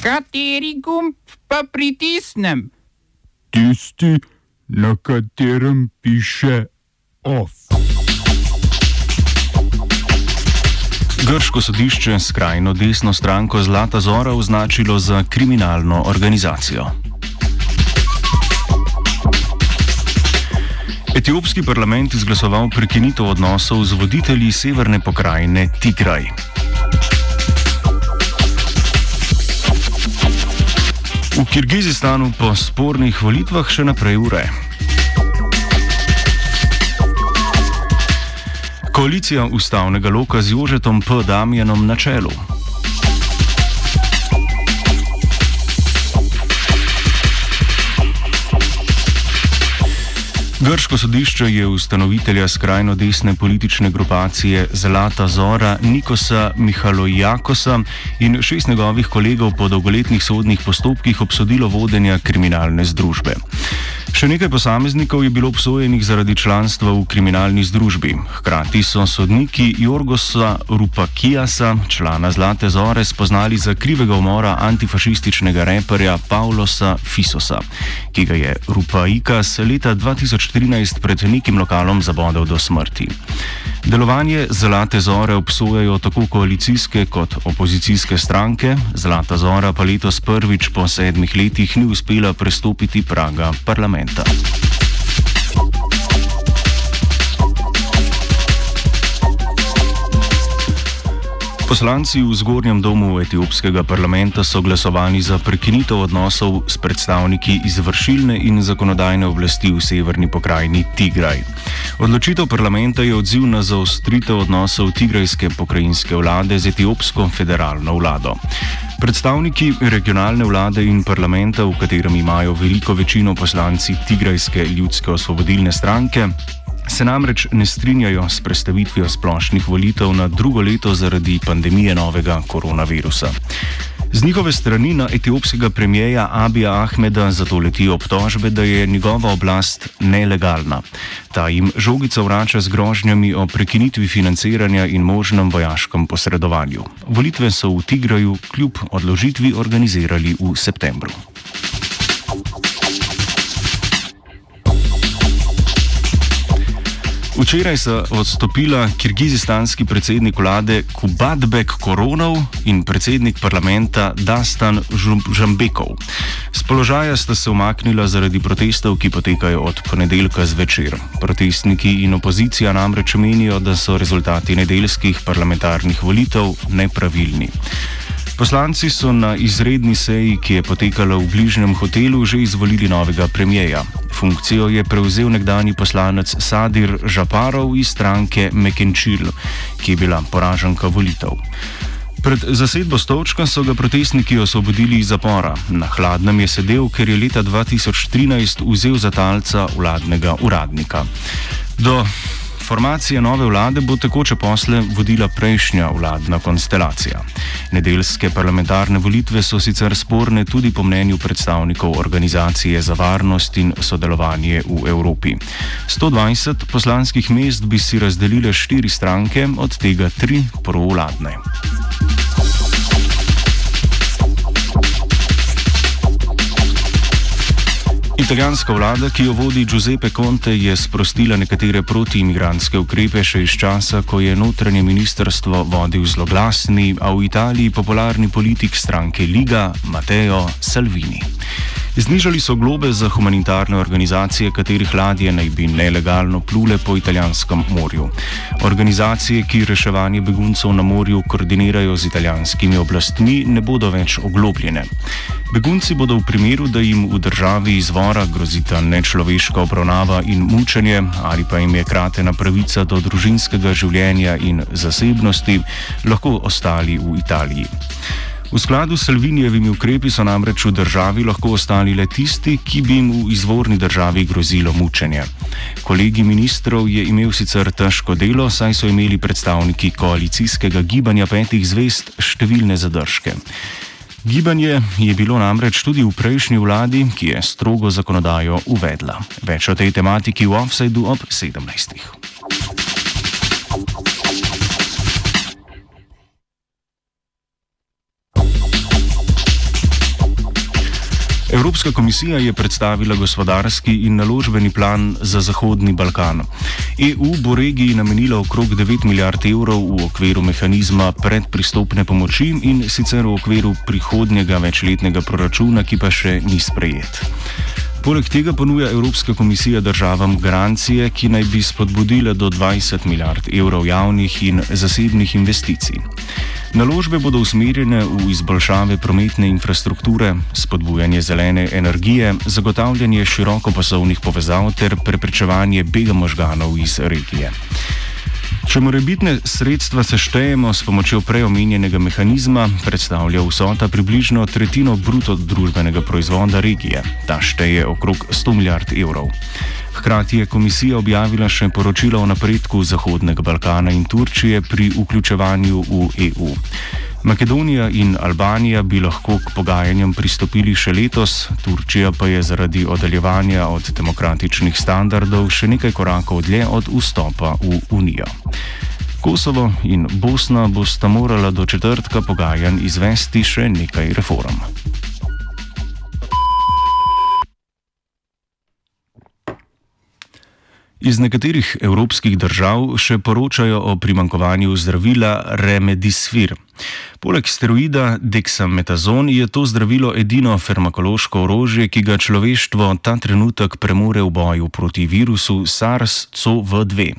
Kateri gumb pa pritisnem? Tisti, na katerem piše OF. Grško sodišče skrajno desno stranko Zlata Zora označilo za kriminalno organizacijo. Etiopski parlament izglasoval prekinitev odnosov z voditelji severne pokrajine Tigraj. V Kirgizistanu po spornih volitvah še naprej ure. Koalicija ustavnega loka z Jožetom P. Damjanom na čelu. Grško sodišče je ustanovitelja skrajno desne politične grupacije Zlata Zora Nikosa Mihalojakosa in šest njegovih kolegov po dolgoletnih sodnih postopkih obsodilo vodenja kriminalne združbe. Še nekaj posameznikov je bilo obsojenih zaradi članstva v kriminalni združbi. Hkrati so sodniki Jorgosa Rupakijasa, člana Zlate Zore, spoznali za krivega umora antifašističnega reperja Paulosa Fisosa, ki ga je Rupaikas leta 2013 pred nekim lokalom zabodel do smrti. Delovanje Zlate Zore obsojajo tako koalicijske kot opozicijske stranke, Zlata Zora pa letos prvič po sedmih letih ni uspela prestopiti praga parlamenta. Poslanci v zgornjem domu etiopskega parlamenta so glasovali za prekinitev odnosov s predstavniki izvršilne in zakonodajne oblasti v severni pokrajini Tigraj. Odločitev parlamenta je odziv na zaostritev odnosov tigrajske pokrajinske vlade z etiopsko federalno vlado. Predstavniki regionalne vlade in parlamenta, v katerem imajo veliko večino poslanci Tigrajske ljudske osvobodilne stranke, se namreč ne strinjajo s predstavitvijo splošnih volitev na drugo leto zaradi pandemije novega koronavirusa. Z njihove strani na etiopskega premijeja Abija Ahmeda zato letijo obtožbe, da je njegova oblast nelegalna. Ta jim žogica vrača z grožnjami o prekinitvi financiranja in možnem vojaškem posredovanju. Volitve so v Tigraju kljub odložitvi organizirali v septembru. Včeraj sta odstopila kirgizistanski predsednik vlade Kubadbek Koronov in predsednik parlamenta Dastan Žambekov. Z položaja sta se umaknila zaradi protestov, ki potekajo od ponedeljka zvečer. Protestniki in opozicija namreč menijo, da so rezultati nedeljskih parlamentarnih volitev nepravilni. Poslanci so na izredni seji, ki je potekala v bližnjem hotelu, že izvolili novega premijeja. Funkcijo je prevzel nekdani poslanec Sadir Žaparov iz stranke Mekenčil, ki je bila poraženka volitev. Pred zasedbo stolčka so ga protestniki osvobodili iz zapora. Na hladnem je sedel, ker je leta 2013 vzel za talca vladnega uradnika. Do formacije nove vlade bo tekoče posle vodila prejšnja vladna konstelacija. Nedeljske parlamentarne volitve so sicer sporne tudi po mnenju predstavnikov Organizacije za varnost in sodelovanje v Evropi. 120 poslanskih mest bi si razdelile štiri stranke, od tega tri provladne. Italijanska vlada, ki jo vodi Giuseppe Conte, je sprostila nekatere protiimigranske ukrepe še iz časa, ko je notranje ministrstvo vodil zloglasni, a v Italiji popularni politik stranke Liga Matteo Salvini. Znižali so globe za humanitarne organizacije, katerih ladje naj bi nelegalno plule po italijanskem morju. Organizacije, ki reševanje beguncev na morju koordinirajo z italijanskimi oblastmi, ne bodo več oglobljene. Begunci bodo v primeru, da jim v državi izvora grozita nečloveška obravnava in mučenje, ali pa jim je kratena pravica do družinskega življenja in zasebnosti, lahko ostali v Italiji. V skladu s Salvinijevimi ukrepi so namreč v državi lahko ostali le tisti, ki bi jim v izvorni državi grozilo mučenje. Kolegi ministrov je imel sicer težko delo, saj so imeli predstavniki koalicijskega gibanja petih zvest številne zadržke. Gibanje je bilo namreč tudi v prejšnji vladi, ki je strogo zakonodajo uvedla. Več o tej tematiki v offsajdu ob 17. Evropska komisija je predstavila gospodarski in naložbeni plan za Zahodni Balkan. EU bo regiji namenila okrog 9 milijard evrov v okviru mehanizma predpristopne pomoči in sicer v okviru prihodnjega večletnega proračuna, ki pa še ni sprejet. Poleg tega ponuja Evropska komisija državam garancije, ki naj bi spodbudile do 20 milijard evrov javnih in zasebnih investicij. Naložbe bodo usmerjene v izboljšave prometne infrastrukture, spodbujanje zelene energije, zagotavljanje širokopasovnih povezav ter preprečevanje bega možganov iz regije. Če morebitne sredstva seštejemo s pomočjo preomenjenega mehanizma, predstavlja vsota približno tretjino bruto družbenega proizvoda regije. Ta šteje okrog 100 milijard evrov. Hkrati je komisija objavila še poročilo o napredku Zahodnega Balkana in Turčije pri vključevanju v EU. Makedonija in Albanija bi lahko k pogajanjem pristopili še letos, Turčija pa je zaradi oddaljevanja od demokratičnih standardov še nekaj korakov dlje od vstopa v Unijo. Kosovo in Bosna bosta morala do četrtka pogajanj izvesti še nekaj reform. Iz nekaterih evropskih držav še poročajo o primankovanju zdravila Remedisvir. Poleg steroida dexametazon je to zdravilo edino farmakološko orožje, ki ga človeštvo ta trenutek premore v boju proti virusu SARS-CoV-2.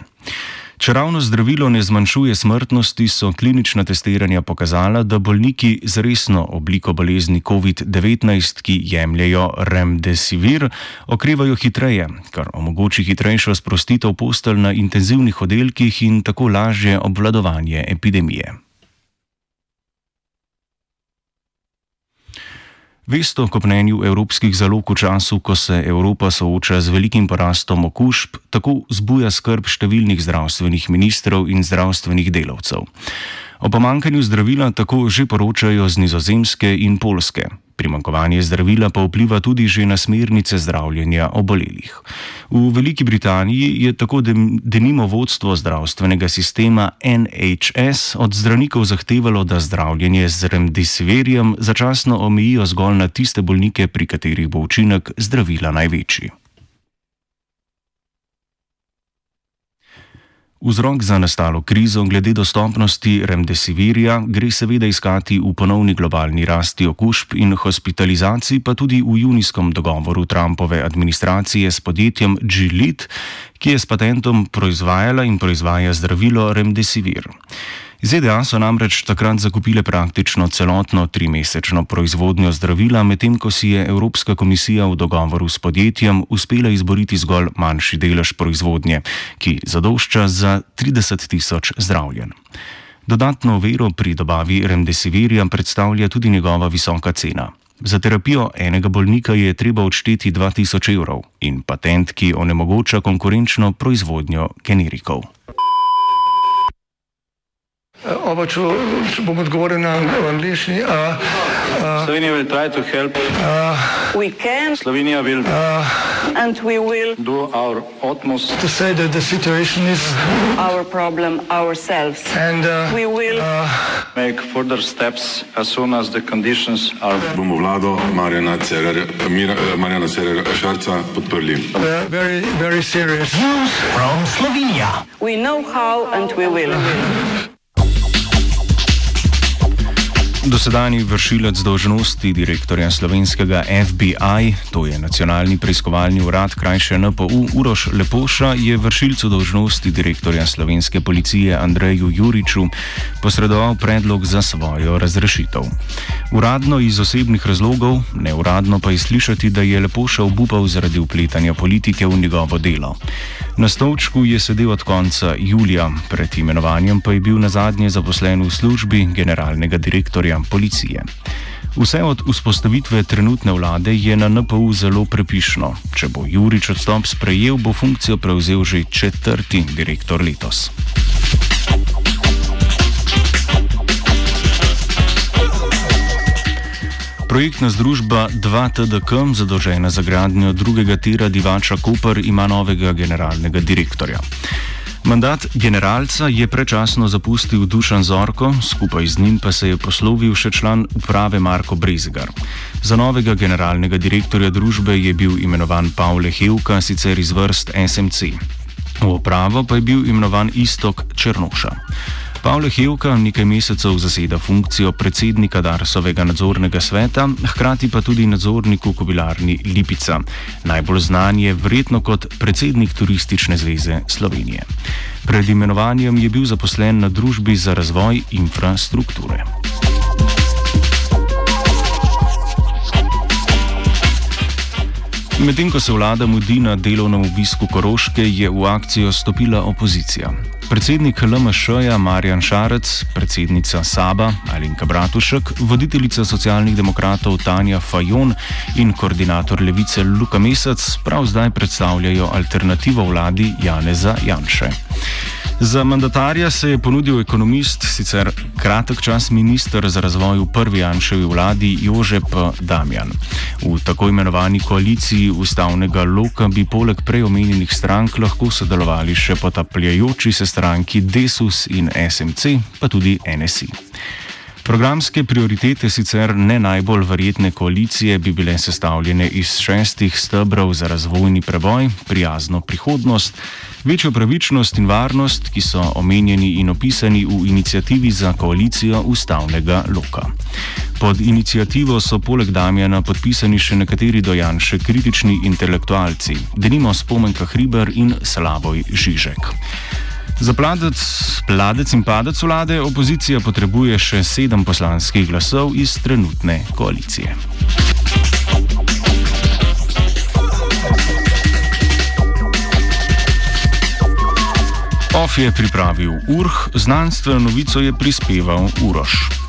Če ravno zdravilo ne zmanjšuje smrtnosti, so klinična testiranja pokazala, da bolniki z resno obliko bolezni COVID-19, ki jemljajo remdesivir, okrevajo hitreje, kar omogoči hitrejšo sprostitev postelj na intenzivnih oddelkih in tako lažje obvladovanje epidemije. Vest o kopnenju evropskih zalog v času, ko se Evropa sooča z velikim porastom okužb, tako zbuja skrb številnih zdravstvenih ministrov in zdravstvenih delavcev. O pomankanju zdravila tako že poročajo z nizozemske in polske. Primankovanje zdravila pa vpliva tudi že na smernice zdravljenja obolelih. V Veliki Britaniji je tako denimo vodstvo zdravstvenega sistema NHS od zdravnikov zahtevalo, da zdravljenje z remdesiverjem začasno omejijo zgolj na tiste bolnike, pri katerih bo učinek zdravila največji. Vzrok za nastalo krizo glede dostopnosti remdesivirja gre seveda iskati v ponovni globalni rasti okužb in hospitalizacij, pa tudi v junijskem dogovoru Trumpove administracije s podjetjem Gilead, ki je s patentom proizvajala in proizvaja zdravilo remdesivir. ZDA so namreč takrat zakupile praktično celotno trimesečno proizvodnjo zdravila, medtem ko si je Evropska komisija v dogovoru s podjetjem uspela izboriti zgolj manjši delež proizvodnje, ki zadošča za 30 tisoč zdravljen. Dodatno vero pri dobavi remdesivirja predstavlja tudi njegova visoka cena. Za terapijo enega bolnika je treba odšteti 2000 evrov in patent, ki onemogoča konkurenčno proizvodnjo generikov. Oba, če, če bom odgovoril na angliški. Slovenija will try to help. Uh, We can Slovenija will uh, and we will do our utmost to say that the situation is, our problem ourselves. and uh, We will make further steps as soon as the conditions are bomo vlado Marjana Cererja, Mira, eh, Marjana Cererja Šarca podprli. uh, very, very serious. we know how and we will. Dosedani vršilec dožnosti direktorja slovenskega FBI, to je Nacionalni preiskovalni urad, krajše NPU, Uroš Lepoša, je vršilcu dožnosti direktorja slovenske policije Andreju Juriču posredoval predlog za svojo razrešitev. Uradno iz osebnih razlogov, neuradno pa je slišati, da je Lepoša obupal zaradi upletanja politike v njegovo delo. Na stolčku je sedel od konca julija, pred imenovanjem pa je bil na zadnje zaposlen v službi generalnega direktorja policije. Vse od vzpostavitve trenutne vlade je na NPU zelo prepišno. Če bo Jurič odstop sprejel, bo funkcijo prevzel že četrti direktor letos. Projektna združba 2TDK, zadolžena za gradnjo drugega tira Divača Koper, ima novega generalnega direktorja. Mandat generalca je prečasno zapustil Dušan Zorko, skupaj z njim pa se je poslovil še član uprave Marko Brezgar. Za novega generalnega direktorja družbe je bil imenovan Pavle Hevka, sicer iz vrst SMC. V upravo pa je bil imenovan Istok Črnoša. Pavle Hevka nekaj mesecev zaseda funkcijo predsednika Darsovega nadzornega sveta, hkrati pa tudi nadzornik v kobilarni Lipica. Najbolj znan je vredno kot predsednik Turistične zveze Slovenije. Pred imenovanjem je bil zaposlen na družbi za razvoj infrastrukture. Medtem ko se vlada mudi na delovnem obisku Koroške, je v akcijo stopila opozicija. Predsednik LMŠ-ja Marjan Šarec, predsednica Saba Alinka Bratušek, voditeljica socialnih demokratov Tanja Fajon in koordinator levice Luka Mesec prav zdaj predstavljajo alternativo vladi Janeza Janše. Za mandatarja se je ponudil ekonomist, sicer kratek čas minister za razvoj v prvi Janševi vladi Jožep Damjan. V tako imenovani koaliciji ustavnega loka bi poleg preomenjenih strank lahko sodelovali še potapljajoči se stranki Desus in SMC, pa tudi NSI. Programske prioritete sicer ne najbolj verjetne koalicije bi bile sestavljene iz šestih stebrov za razvojni preboj, prijazno prihodnost, večjo pravičnost in varnost, ki so omenjeni in opisani v inicijativi za koalicijo ustavnega loka. Pod inicijativo so poleg Damjana podpisani še nekateri dojanše kritični intelektualci, denimo Spomenka Hriber in Slavoj Žižek. Za pladec, pladec in padec vlade opozicija potrebuje še sedem poslanskih glasov iz trenutne koalicije. OF je pripravil URH, znanstveno novico je prispeval UROŠ.